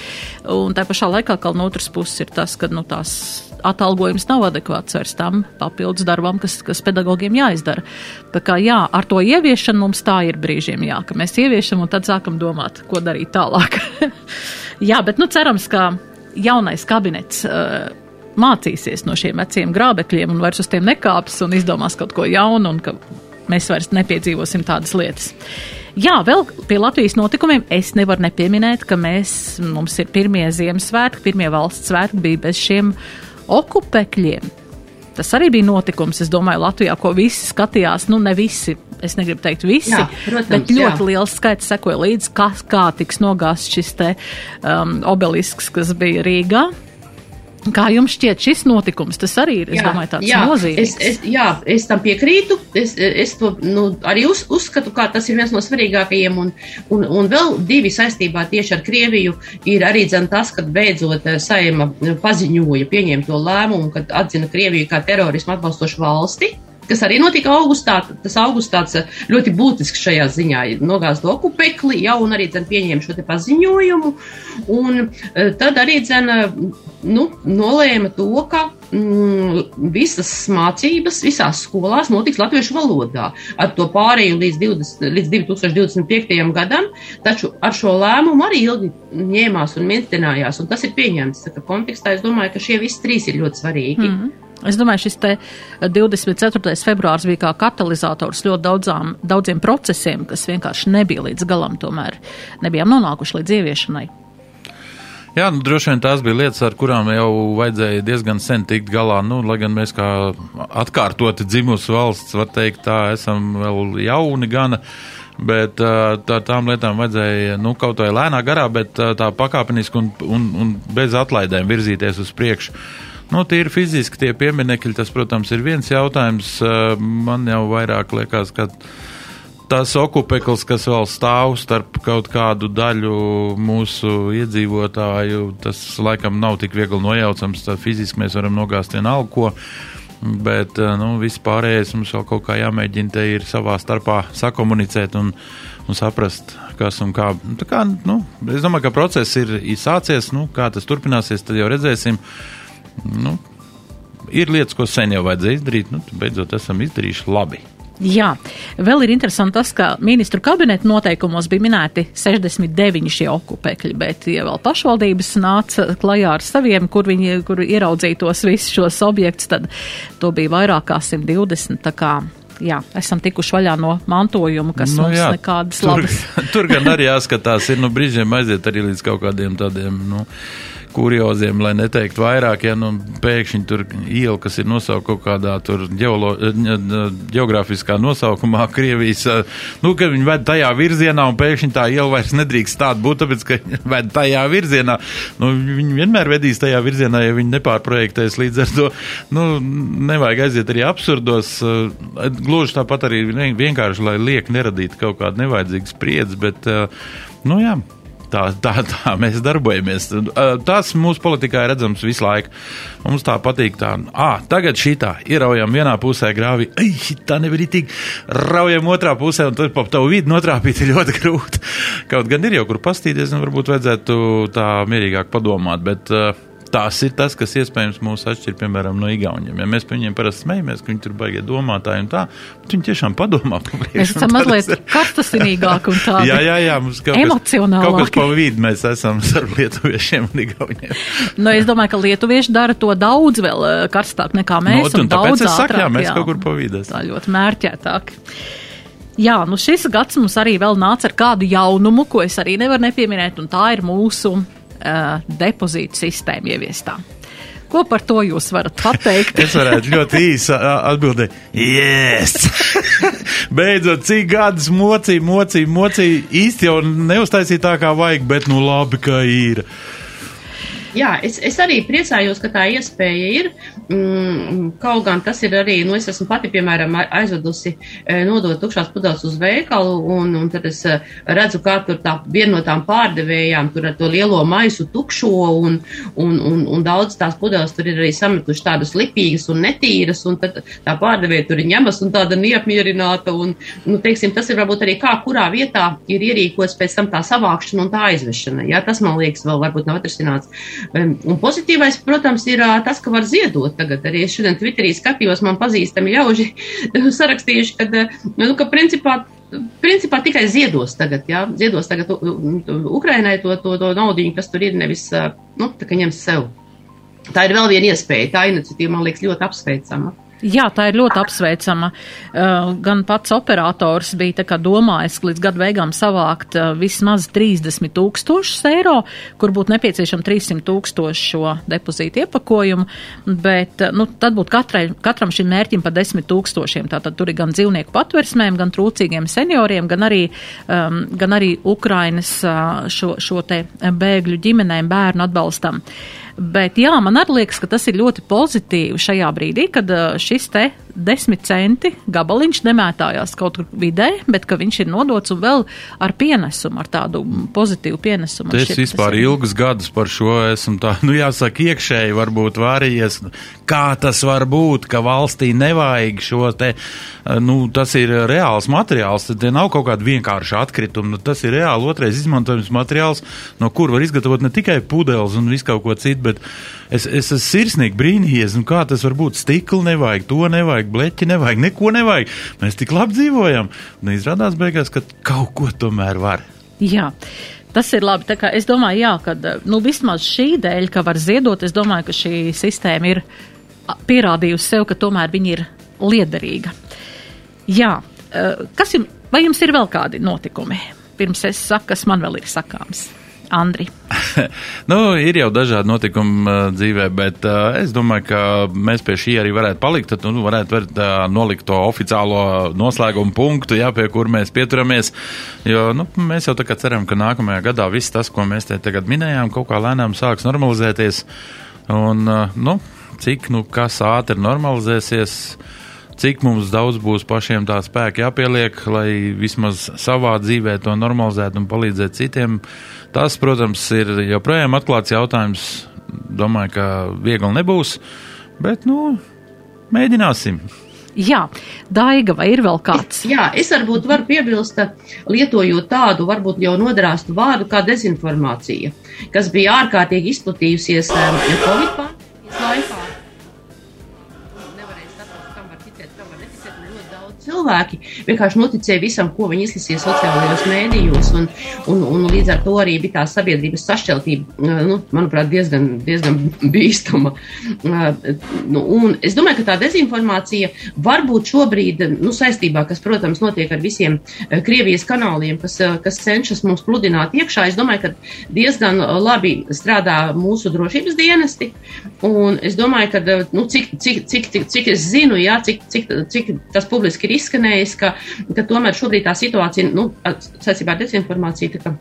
Un tā pašā laikā, kā no otras puses, ir tas, ka nu, tās atalgojums nav adekvāts vairs tam papildus darbam, kas, kas pedagogiem jāizdara. Tā kā jā, ar to ieviešanu mums tā ir brīžiem jā, ka mēs ieviešam un tad sākam domāt, ko darīt tālāk. [LAUGHS] jā, bet nu cerams, ka jaunais kabinets. Uh, mācīsies no šiem veciem grābekļiem un vairs uz tiem nekāps un izdomās kaut ko jaunu, un ka mēs vairs nepiedzīvosim tādas lietas. Jā, vēl pie Latvijas notikumiem es nevaru nepieminēt, ka mēs, mums ir pirmie Ziemassvētki, pirmie valsts svētki bija bez šiem okupekļiem. Tas arī bija notikums, es domāju, Latvijā, ko visi skatījās. Nu, ne visi, es negribu teikt visi, jā, protams, bet ļoti jā. liels skaits sekoja līdzi, kā, kā tiks nogāsts šis te um, obelisks, kas bija Rīgā. Kā jums šķiet šis notikums? Tas arī ir, es jā, domāju, tāds jā, nozīmīgs. Es, es, jā, es tam piekrītu. Es, es to nu, arī uz, uzskatu, ka tas ir viens no svarīgākajiem. Un, un, un vēl divi saistībā tieši ar Krieviju ir arī dzen, tas, kad beidzot eh, Saima paziņoja, pieņēma to lēmumu, kad atzina Krieviju kā terorismu atbalstošu valsti kas arī notika augustā. Tas augusts eh, ļoti būtisks šajā ziņā. Nogāzt okupekli jau un arī dzen, pieņēma šo paziņojumu. Un eh, tad arī dzen, nu, nolēma to, ka mm, visas mācības visās skolās notiks latviešu valodā ar to pārēju līdz, 20, līdz 2025. gadam, taču ar šo lēmumu arī ilgi ņēmās un mēģinājās, un tas ir pieņemts. Tā, kontekstā es domāju, ka šie visi trīs ir ļoti svarīgi. Mm -hmm. Es domāju, šis 24. februārs bija kā katalizators ļoti daudzām, daudziem procesiem, kas vienkārši nebija līdz galam, tomēr nebijām nonākuši līdz ieviešanai. Jā, nu, droši vien tās bija lietas, ar kurām jau vajadzēja diezgan sen tikt galā. Nu, lai gan mēs kā atkārtoti dzimusi valsts, var teikt, tā esam vēl jauni gana. Bet tā, tām lietām vajadzēja nu, kaut vai lēnā garā, bet tā pakāpeniski un, un, un bez atlaidēm virzīties uz priekšu. Nu, tīri fiziski tie pieminekļi, tas, protams, ir viens jautājums. Man jau vairāk liekas, ka tas okupekls, kas vēl stāv starp kaut kādu daļu mūsu iedzīvotāju, tas laikam nav tik viegli nojaucams. Tad fiziski mēs varam nogāzt vienalga ko. Bet nu, viss pārējais mums vēl kaut kā jāmēģina te ir savā starpā sakomunicēt un, un saprast, kas un kā. Nu, kā nu, es domāju, ka process ir sācies, nu, kā tas turpināsies, tad jau redzēsim. Nu, ir lietas, ko sen jau vajadzēja izdarīt, nu, beidzot esam izdarījuši labi. Jā, vēl ir interesanti tas, ka ministru kabineta noteikumos bija minēti 69 šie okupēkļi, bet, ja vēl pašvaldības nāca klajā ar saviem, kur viņi, kur ieraudzīja tos visus šos objektus, tad to bija vairāk kā 120, tā kā jā, esam tikuši vaļā no mantojuma, kas nu, mums jā, nekādas tur, labas. [LAUGHS] tur gan arī jāskatās, ir nu brīžiem aiziet arī līdz kaut kādiem tādiem, nu kurioziem, lai neteikt vairāk, ja nu pēkšņi tur iela, kas ir nosaukta kaut kādā tur ģeolo, geogrāfiskā nosaukumā, [LAUGHS] Krievijas, nu, ka viņi ved tajā virzienā un pēkšņi tā iela vairs nedrīkst tāda būt, tāpēc, ka [LAUGHS] ved tajā virzienā. Nu, viņi vienmēr vedīs tajā virzienā, ja viņi nepārprojektēs līdz ar to, nu, nevajag aiziet arī absurdos. Gluži tāpat arī vienkārši, lai liek neradīt kaut kādu nevajadzīgu spriedzi, bet, nu jā. Tā, tā, tā mēs darbojamies. Tas mūsu politikā ir redzams visu laiku. Mums tā patīk. Tā, ah, tagad šī tā, ieraujam vienā pusē grāvī, ai, tā nevar tik, raujam otrā pusē, un tad pa tavu vidu notrāpīt ir ļoti grūti. Kaut gan ir jau kur pastīties, un varbūt vajadzētu tā mierīgāk padomāt. Bet, uh, tas ir tas, kas iespējams mūs atšķir, piemēram, no Igauniem. Ja mēs par viņiem parasti smejamies, ka viņi tur baigie domātāji un tā, bet viņi tiešām padomā par priekšu. Mēs esam [LAUGHS] mazliet karstasinīgāki un [LAUGHS] tādi. jā, jā, jā, mums kaut emocionālāki. Kaut kas pa vidu mēs esam [LAUGHS] starp lietuviešiem un Igauniem. nu, es domāju, ka lietuvieši dara to daudz vēl eh, karstāk nekā mēs. No, un, un daudz es saku, jā, mēs jā, kaut kur pa vidu esam. Tā ļoti mērķētāk. Jā, nu šis gads mums arī vēl nāca ar kādu jaunumu, ko es arī nevaru nepieminēt, un tā ir mūsu uh, depozītu sistēmu ieviestā. Ko par to jūs varat pateikt? es varētu ļoti īsi atbildēt, yes! [LAUGHS] Beidzot, cik gadus mocīja, mocīja, mocīja, īsti jau neuztaisīja tā, kā vajag, bet nu labi, ka ir. Jā, es, es arī priecājos, ka tā iespēja ir. Mm, kaut gan tas ir arī, nu, es esmu pati, piemēram, aizvedusi e, nodot tukšās pudeles uz veikalu, un, un tad es e, redzu, kā tur tā viena no tām pārdevējām tur ar to lielo maisu tukšo, un, un, un, un daudz tās pudeles tur ir arī sametuši tādas lipīgas un netīras, un tad tā pārdevēja tur ir ņemas un tāda neapmierināta, un, nu, teiksim, tas ir varbūt arī kā, kurā vietā ir ierīkots pēc tam tā savākšana un tā aizvešana. Jā, tas man liekas vēl varbūt nav atrisināts. Un pozitīvais, protams, ir tas, ka var ziedot. Tagad arī es šodien Twitterī skatījos, man pazīstami ļauži [LAUGHS] sarakstījuši, ka, nu, ka principā principā tikai ziedos tagad, jā, ziedos tagad Ukrainai to, to, to naudu, kas tur ir, nevis, nu, tā kā ņems sev. Tā ir vēl viena iespēja, tā iniciatīva man liekas ļoti apsveicama. Jā, tā ir ļoti apsveicama. Uh, gan pats operators bija domājis līdz gada beigām savākt uh, vismaz 30 tūkstošus eiro, kur būtu nepieciešama 300 tūkstoši šo depozītu iepakojumu, bet uh, nu, tad būtu katrai, katram šim mērķim pa 10 tūkstošiem. Tātad tur ir gan dzīvnieku patversmēm, gan trūcīgiem senioriem, gan arī, um, gan arī Ukrainas šo, šo te bēgļu ģimenēm bērnu atbalstam. Bet jā, man arī liekas, ka tas ir ļoti pozitīvi šajā brīdī, kad šis te desmit centi gabaliņš nemētājās kaut kur vidē, bet ka viņš ir nodots un vēl ar pienesumu, ar tādu pozitīvu pienesumu. Es šķiet, vispār ir... ilgus gadus par šo esmu tā, nu jāsaka, iekšēji varbūt vārījies, kā tas var būt, ka valstī nevajag šo te, nu tas ir reāls materiāls, tad nav kaut kāda vienkārša atkrituma, nu, tas ir reāli otrais izmantojums materiāls, no kur var izgatavot ne tikai pudeles un visu kaut ko citu, bet es, es esmu sirsnīgi brīnījies, nu kā tas var būt, stikli nevajag, to nevajag, bleķi nevajag, neko nevajag. Mēs tik labi dzīvojam. Un izrādās beigās, ka kaut ko tomēr var. Jā. Tas ir labi. Es domāju, jā, ka nu, vismaz šī dēļ, ka var ziedot, es domāju, ka šī sistēma ir pierādījusi sev, ka tomēr viņa ir liederīga. Jā, kas jums, vai jums ir vēl kādi notikumi? Pirms es saku, kas man vēl ir sakāms. Andri? [LAUGHS] nu, ir jau dažādi notikumi uh, dzīvē, bet uh, es domāju, ka mēs pie šī arī varētu palikt. Tad nu, varētu var, uh, nolikt to oficiālo noslēgumu punktu, jā, pie kur mēs pieturamies. Jo nu, mēs jau ceram, ka nākamajā gadā viss tas, ko mēs te tagad minējām, kaut kā lēnām sāks normalizēties. Un, uh, nu, cik nu kas ātri normalizēsies cik mums daudz būs pašiem tā spēka jāpieliek, lai vismaz savā dzīvē to normalizētu un palīdzētu citiem. Tas, protams, ir joprojām atklāts jautājums. Domāju, ka viegli nebūs, bet, nu, mēģināsim. Jā, Daiga, vai ir vēl kāds? Jā, es varbūt varu piebilst, lietojot tādu varbūt jau nodarāstu vārdu kā dezinformācija, kas bija ārkārtīgi izplatījusies Covid pandēmijas laikā. Cilvēki vienkārši noticēja visam, ko viņi izlasīja sociālajos mēdījos, un, un, un līdz ar to arī bija tā sabiedrības sašķeltība, nu, manuprāt, diezgan, diezgan [LAUGHS] bīstama. Nu, un es domāju, ka tā dezinformācija varbūt šobrīd, nu, saistībā, kas, protams, notiek ar visiem Krievijas kanāliem, kas, kas cenšas mums pludināt iekšā, es domāju, ka diezgan labi strādā mūsu drošības dienesti, un es domāju, ka, nu, cik, cik, cik, cik, cik es zinu, jā, cik, cik, cik tas publiski ir izskanējis, ka, ka tomēr šobrīd tā situācija, nu, saistībā ar dezinformāciju, tā,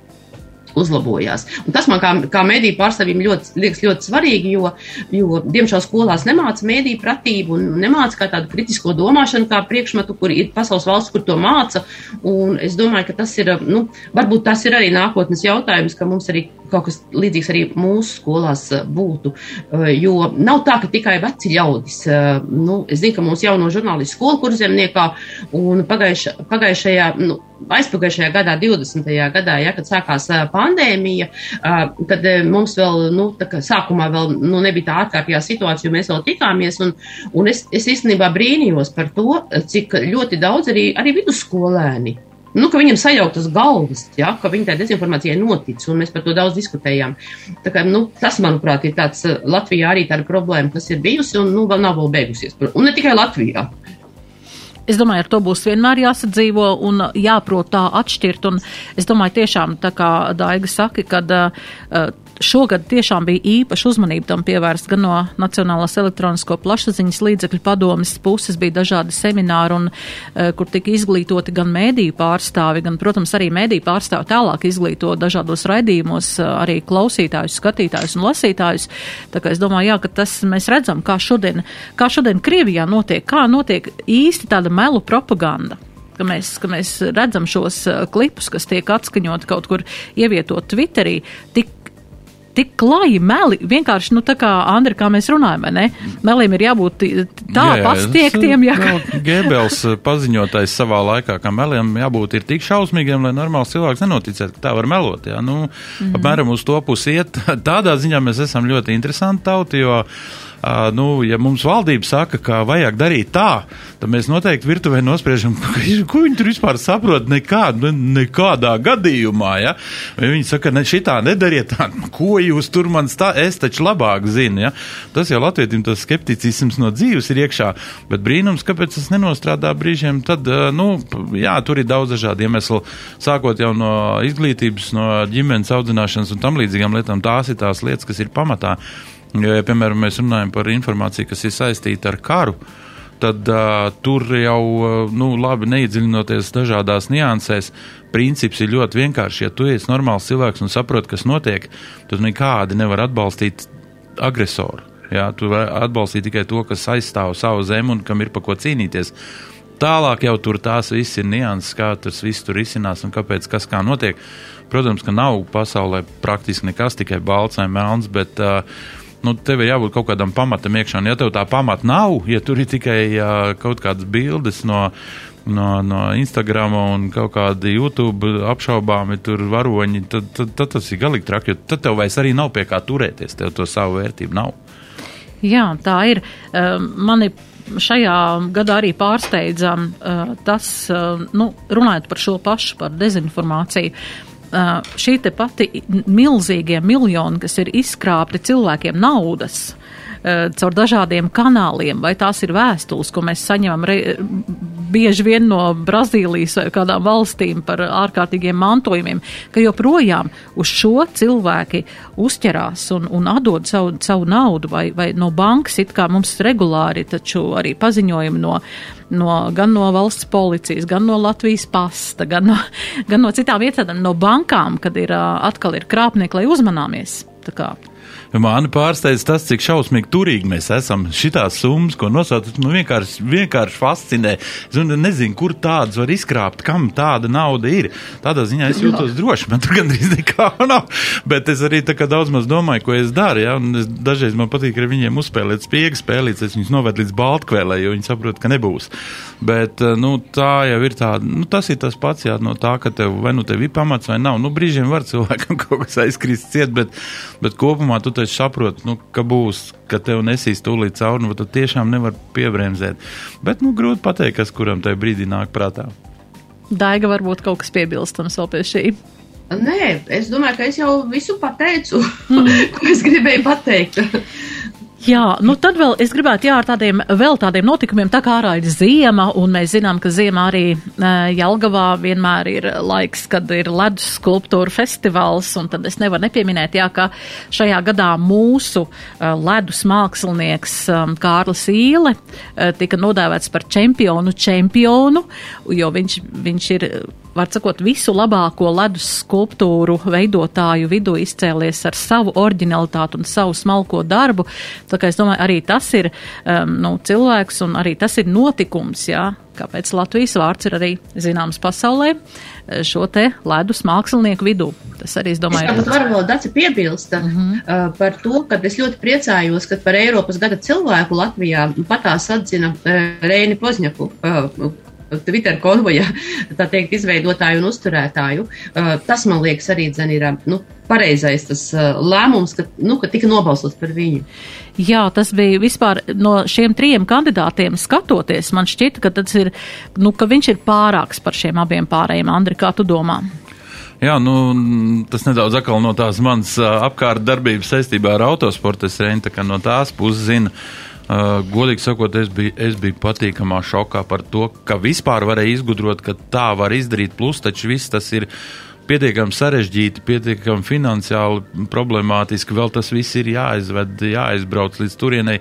uzlabojās. Un tas man kā, kā mediju pārstāvjiem ļoti, liekas ļoti svarīgi, jo, jo diemžēl skolās nemāca mediju pratību un nemāca kā tādu kritisko domāšanu kā priekšmetu, kur ir pasaules valsts, kur to māca. Un es domāju, ka tas ir, nu, varbūt tas ir arī nākotnes jautājums, ka mums arī kaut kas līdzīgs arī mūsu skolās eh, būtu. Eh, jo nav tā, ka tikai veci ļaudis. Eh, nu, es zinu, ka mūsu jauno žurnālistu skolu kurzemniekā un pagaiša, pagaišajā, nu, aizpagājušajā gadā, 20. gadā, ja, kad sākās pandēmija, tad mums vēl, nu, tā kā sākumā vēl nu, nebija tā ārkārtējā situācija, jo mēs vēl tikāmies, un, un es, es īstenībā brīnījos par to, cik ļoti daudz arī, arī vidusskolēni Nu, ka viņam sajauktas galvas, ja, ka viņa tā dezinformācija notic, un mēs par to daudz diskutējām. Tā kā, nu, tas, manuprāt, ir tāds Latvijā arī tāda problēma, kas ir bijusi un nu, vēl nav vēl beigusies. Un ne tikai Latvijā. Es domāju, ar to būs vienmēr jāsadzīvo un jāprot tā atšķirt. Un es domāju, tiešām, tā kā Daiga saka, kad uh, Šogad tiešām bija īpaša uzmanība tam pievērsta gan no Nacionālās elektronisko plašsaziņas līdzekļu padomas puses, bija dažādi semināri, un, uh, kur tika izglītoti gan mēdīju pārstāvi, gan, protams, arī mēdīju pārstāvi tālāk izglīto dažādos raidījumos uh, arī klausītājus, skatītājus un lasītājus. Tā kā es domāju, jā, ka tas mēs redzam, kā šodien, kā šodien Krievijā notiek, kā notiek īsti tāda melu propaganda ka mēs, ka mēs redzam šos uh, klipus, kas tiek atskaņot kaut kur ievietot Twitterī, tik tik klaji meli, vienkārši, nu, tā kā Andri, kā mēs runājam, ne? Meliem ir jābūt tā jā, pastiektiem, jā. nu, Gēbels eh, paziņotais savā laikā, ka meliem jābūt ir tik šausmīgiem, lai normāls cilvēks nenoticētu, ka tā var melot, jā. Nu, mm apmēram uz to pusi iet. [LAUGHS] Tādā ziņā mēs esam ļoti interesanti tauti, jo nu, ja mums valdība saka, ka vajag darīt tā, tad mēs noteikti virtuvē nospriežam, [LAUGHS] ko viņi tur vispār saprot. Nekā, ne, nekādā gadījumā. Ja? Vai viņi saka, ne šitā nedariet tā, [LAUGHS] ko jūs tur man stāstāt, es taču labāk zinu. Ja? Tas jau latvietim tas skepticisms no dzīves ir iekšā, bet brīnums, kāpēc tas nenostrādā brīžiem, tad, uh, nu, jā, tur ir daudz dažādu iemeslu, sākot jau no izglītības, no ģimenes audzināšanas un tam līdzīgām lietām. Tās ir tās lietas, kas ir pamatā. Jo, ja, piemēram, mēs runājam par informāciju, kas ir saistīta ar karu, tad uh, tur jau, uh, nu, labi, neiedziļinoties dažādās niansēs, princips ir ļoti vienkāršs. Ja tu esi normāls cilvēks un saproti, kas notiek, tad nekādi nevar atbalstīt agresoru. Jā, tu vari atbalstīt tikai to, kas aizstāv savu zemi un kam ir pa ko cīnīties. Tālāk jau tur tās viss ir nianses, kā tas viss tur izcinās un kāpēc kas kā notiek. Protams, ka nav pasaulē praktiski nekas tikai balts vai melns, bet uh, nu, tev ir jābūt kaut kādam pamatam iekšā. Un, ja tev tā pamata nav, ja tur ir tikai uh, kaut kādas bildes no, no, no Instagram un kaut kādi YouTube apšaubāmi tur varoņi, tad, tad, tad tas ir galīgi traki, tad tev vairs arī nav pie kā turēties, tev to savu vērtību nav. Jā, tā ir. Mani šajā gadā arī pārsteidza tas, nu, runājot par šo pašu, par dezinformāciju šī pati milzīgie miljoni, kas ir izkrāpti cilvēkiem naudas caur dažādiem kanāliem, vai tās ir vēstules, ko mēs saņemam re, bieži vien no Brazīlijas vai kādām valstīm par ārkārtīgiem mantojumiem, ka joprojām uz šo cilvēki uzķerās un, un atdod savu, savu naudu vai, vai no bankas, it kā mums regulāri taču arī paziņojumi no no, gan no valsts policijas, gan no Latvijas pasta, gan no, [LAUGHS] gan no citām iestādēm, no bankām, kad ir atkal ir krāpnieki, lai uzmanāmies. Tā kā Mani pārsteidz tas, cik šausmīgi turīgi mēs esam. Šitās summas, ko nosaucat, man vienkārši, vienkārši fascinē. Es nezinu, kur tādas var izkrāpt, kam tāda nauda ir. Tādā ziņā es jūtos droši, man tur gandrīz nekā nav. Bet es arī daudz maz domāju, ko es daru. Ja? Un es, dažreiz man patīk ar viņiem uzspēlēt spiegu spēlītes, es viņus novedu līdz Baltkvēlē, jo viņi saprot, ka nebūs. Bet eh, nu, tā jau ir tā, nu, tas ir tas pats, jā, no tā, ka tev vai nu tev ir pamats vai nav. Nu, brīžiem var cilvēkam [LAUGHS] kaut kas aizkrist ciet, bet, bet kopumā tu taču saproti, nu, ka būs, ka tev nesīs tūlīt cauri, nu, tad tiešām nevar piebremzēt. Bet, nu, grūti pateikt, kas kuram tajā brīdī nāk prātā. Daiga varbūt kaut kas piebilstams vēl pie šī. Nē, es domāju, ka es jau visu pateicu, mm. [LAUGHS] ko es gribēju pateikt. Jā, nu tad vēl es gribētu jā, ar tādiem vēl tādiem notikumiem, tā kā ārā ir ziema, un mēs zinām, ka ziemā arī Jelgavā vienmēr ir laiks, kad ir ledus skulptūra festivāls, un tad es nevaru nepieminēt, jā, ka šajā gadā mūsu ledus mākslinieks Kārlis Īle tika nodēvēts par čempionu čempionu, jo viņš, viņš ir var sakot, visu labāko ledus skulptūru veidotāju vidū izcēlies ar savu originalitāti un savu smalko darbu. Tā kā es domāju, arī tas ir um, nu, cilvēks un arī tas ir notikums, jā, kāpēc Latvijas vārds ir arī zināms pasaulē šo te ledus mākslinieku vidū. Tas arī, es domāju, ir. Es varu vēl daci piebilst uh -huh. uh, par to, ka es ļoti priecājos, ka par Eiropas gada cilvēku Latvijā patās atzina uh, Reini Pozņaku, uh, Twitter konvoja, tā teikt, izveidotāju un uzturētāju. Uh, tas, man liekas, arī dzen ir nu, pareizais tas uh, lēmums, ka, nu, ka tika nobalsots par viņu. Jā, tas bija vispār no šiem trijiem kandidātiem skatoties. Man šķita, ka, ir, nu, ka viņš ir pārāks par šiem abiem pārējiem. Andri, kā tu domā? Jā, nu, tas nedaudz atkal no tās manas uh, apkārt darbības saistībā ar autosportu. Es reizē tā kā no tās puses zinu. Uh, Uh, godīgi sakot, es biju, es biju patīkamā šokā par to, ka vispār varēja izgudrot, ka tā var izdarīt. Plus, taču viss tas ir pietiekami sarežģīti, pietiekami finansiāli problemātiski. Vēl tas viss ir jāizved, jāizbrauc līdz turienei.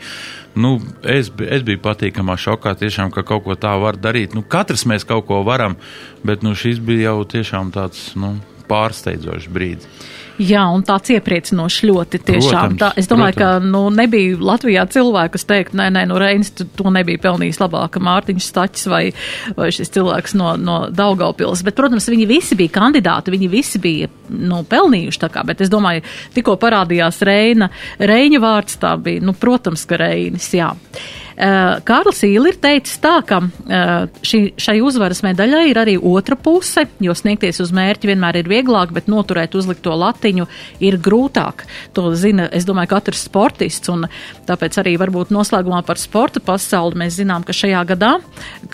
Nu, es, es biju patīkamā šokā, tiešām, ka kaut ko tā var darīt. Nu, katrs mēs kaut ko varam, bet nu, šis bija jau tiešām tāds nu, pārsteidzošs brīdis. Jā, un tāds iepriecinošs ļoti tiešām. Protams, tā, es domāju, protams. ka nu, nebija Latvijā cilvēku, kas teikt, nē, nē, nu Reinis to nebija pelnījis labāk, Mārtiņš Staķis vai, vai šis cilvēks no, no Daugaupils. Bet, protams, viņi visi bija kandidāti, viņi visi bija nu, pelnījuši tā kā, bet es domāju, tikko parādījās Reina, Reiņa vārds, tā bija, nu, protams, ka Reinis, jā. Eh, Kārlis Īli ir teicis tā, ka eh, šī, šai uzvaras medaļai ir arī otra puse, jo sniegties uz mērķi vienmēr ir vieglāk, bet noturēt uzlikto latiņu ir grūtāk. To zina, es domāju, katrs sportists, un tāpēc arī varbūt noslēgumā par sporta pasauli mēs zinām, ka šajā gadā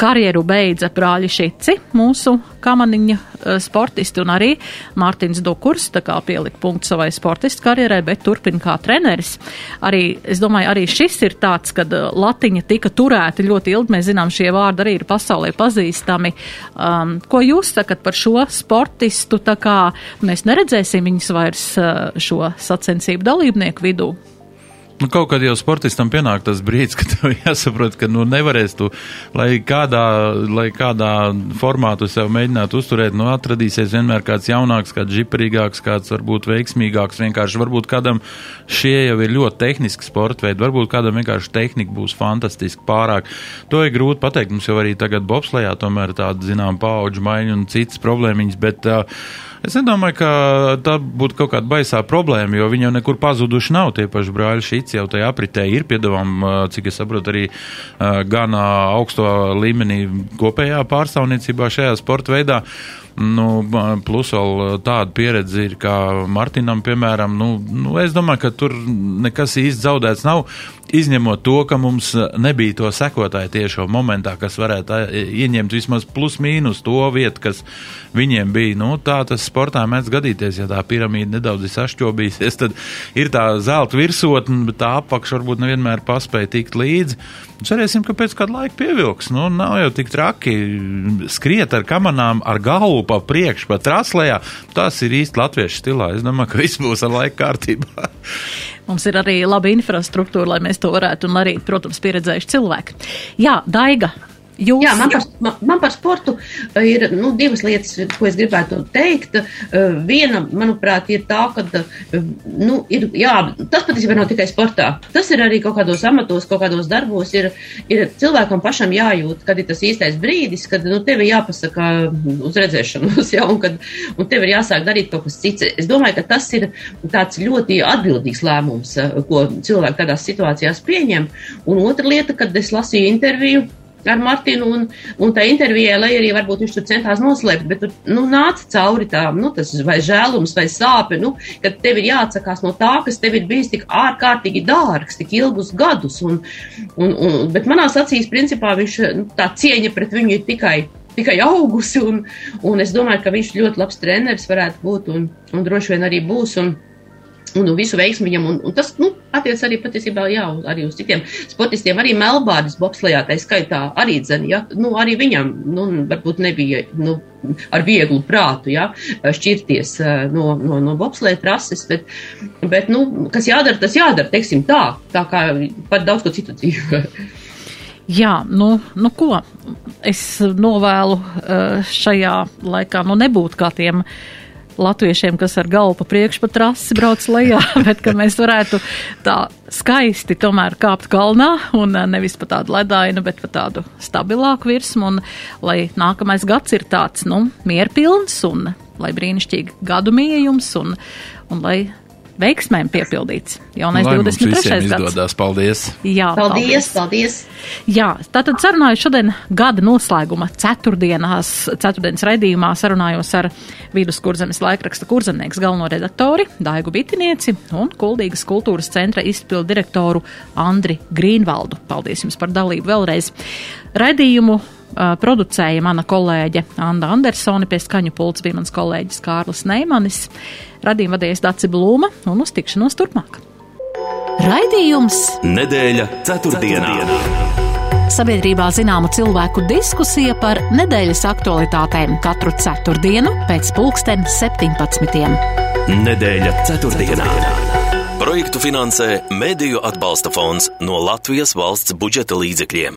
karjeru beidza brāļi Šici, mūsu kamaniņa eh, sportisti, un arī Mārtiņš Dukurs, tā kā pielika punktu savai sportistu karjerai, bet turpina kā treneris. Arī, es domāju, arī šis ir tāds, kad latiņa viņa tika turēti ļoti ilgi. Mēs zinām, šie vārdi arī ir pasaulē pazīstami. Um, ko jūs sakat par šo sportistu? Tā kā mēs neredzēsim viņus vairs uh, šo sacensību dalībnieku vidū. Nu, kaut kad jau sportistam pienāk tas brīdis, [LAUGHS] kad tev jāsaprot, ka nu, nevarēs tu, lai kādā, lai kādā formā tu sev mēģinātu uzturēt, nu, atradīsies vienmēr kāds jaunāks, kāds žiperīgāks, kāds varbūt veiksmīgāks. Vienkārši varbūt kādam šie jau ir ļoti tehniski sporta veidi, varbūt kādam vienkārši tehnika būs fantastiski pārāk. To ir grūti pateikt. Mums jau arī tagad bobslējā tomēr tāda, zinām, paudžu maiņa un citas problēmiņas, bet uh, Es nedomāju, ka tā būtu kaut kāda baisā problēma, jo viņi jau nekur pazuduši nav. Tie paši brāļi šīs jau tajā apritē ir piedāvām, cik es saprotu, arī gan augsto līmenī kopējā pārstāvniecībā šajā sporta veidā. Nu, plus vēl tāda pieredze ir, kā Martinam, piemēram. Nu, nu, es domāju, ka tur nekas īsti zaudēts nav, izņemot to, ka mums nebija to sekotāju tiešo momentā, kas varētu ieņemt vismaz plus mīnus to vietu, kas viņiem bija. Nu, tā tas sportā mēdz gadīties, ja tā piramīda nedaudz ir sašķobīsies, tad ir tā zelta virsotne, bet tā apakša varbūt nevienmēr paspēja tikt līdzi. Cerēsim, ka pēc kāda laika pievilks. Nu, nav jau tik traki skriet ar kamanām, ar galvu pa priekšu, pa traslējā. Tas ir īsti latviešu stilā. Es domāju, ka viss būs ar laika kārtībā. [LAUGHS] Mums ir arī laba infrastruktūra, lai mēs to varētu, un arī, protams, pieredzējuši cilvēki. Jā, Daiga, Jūs... Jā, man par, man, man par sportu eh, ir nu, divas lietas, ko es gribētu teikt. Eh, viena, manuprāt, ir tā, ka eh, nu, ir, jā, tas patiesībā nav tikai sportā. Tas ir arī kaut kādos amatos, kaut kādos darbos. Ir, ir cilvēkam pašam jājūt, kad ir tas īstais brīdis, kad nu, tev ir jāpasaka uz redzēšanos, [LAUGHS] jā, un, kad, un tev ir jāsāk darīt kaut kas cits. Es domāju, ka tas ir tāds ļoti atbildīgs lēmums, ko cilvēki tādās situācijās pieņem. Un otra lieta, kad es lasīju interviju ar Martinu, un, un tā intervijā, lai arī varbūt viņš tur centās noslēpt, bet tur, nu, nāca cauri tām, nu, tas vai žēlums, vai sāpe, nu, kad tev ir jāatsakās no tā, kas tev ir bijis tik ārkārtīgi dārgs, tik ilgus gadus, un, un, un bet manās acīs, principā, viņš, nu, tā cieņa pret viņu ir tikai tikai augusi, un, un es domāju, ka viņš ļoti labs treneris varētu būt, un, un droši vien arī būs. Un, un, un visu veiksmu viņam. Un, un tas nu, attiec arī patiesībā jā, arī uz citiem sportistiem. Arī Melbārdas bobslējā tā skaitā arī dzene, ja, nu, arī viņam nu, varbūt nebija nu, ar vieglu prātu ja, šķirties eh, no, no, no bobslēja trases, bet, bet nu, kas jādara, tas jādara, teiksim tā, tā kā par daudz ko citu dzīvē. [LAUGHS] Jā, nu, nu ko, es novēlu eh, šajā laikā, nu nebūt kā tiem uh, latviešiem, kas ar galvu pa priekšu pa trasi brauc lejā, [LAUGHS] bet ka mēs varētu tā skaisti tomēr kāpt kalnā un eh, nevis pa tādu ledainu, bet pa tādu stabilāku virsmu un lai nākamais gads ir tāds, nu, mierpilns un lai brīnišķīgi gadu mījums un, un lai veiksmēm piepildīts. Jaunais Lai 23. gads. Paldies! Jā, paldies, paldies! Jā, tātad sarunāju šodien gada noslēguma ceturtdienās, ceturtdienas raidījumā sarunājos ar viduskurzemes laikraksta kurzemnieks galveno redaktori Daigu Bitinieci un Kuldīgas kultūras centra izpildu direktoru Andri Grīnvaldu. Paldies jums par dalību vēlreiz. Raidījumu producēja mana kolēģe Anna Andersone, pie skaņu pults bija mans kolēģis Kārlis Neimanis, radījuma vadījis Daci Blūma un uz tikšanos turpmāk. Raidījums Nedēļa ceturtdienā. Sabiedrībā zināma cilvēku diskusija par nedēļas aktualitātēm katru ceturtdienu pēc pulksten 17. Nedēļa ceturtdienā. Projektu finansē Mēdīju atbalsta fonds no Latvijas valsts budžeta līdzekļiem.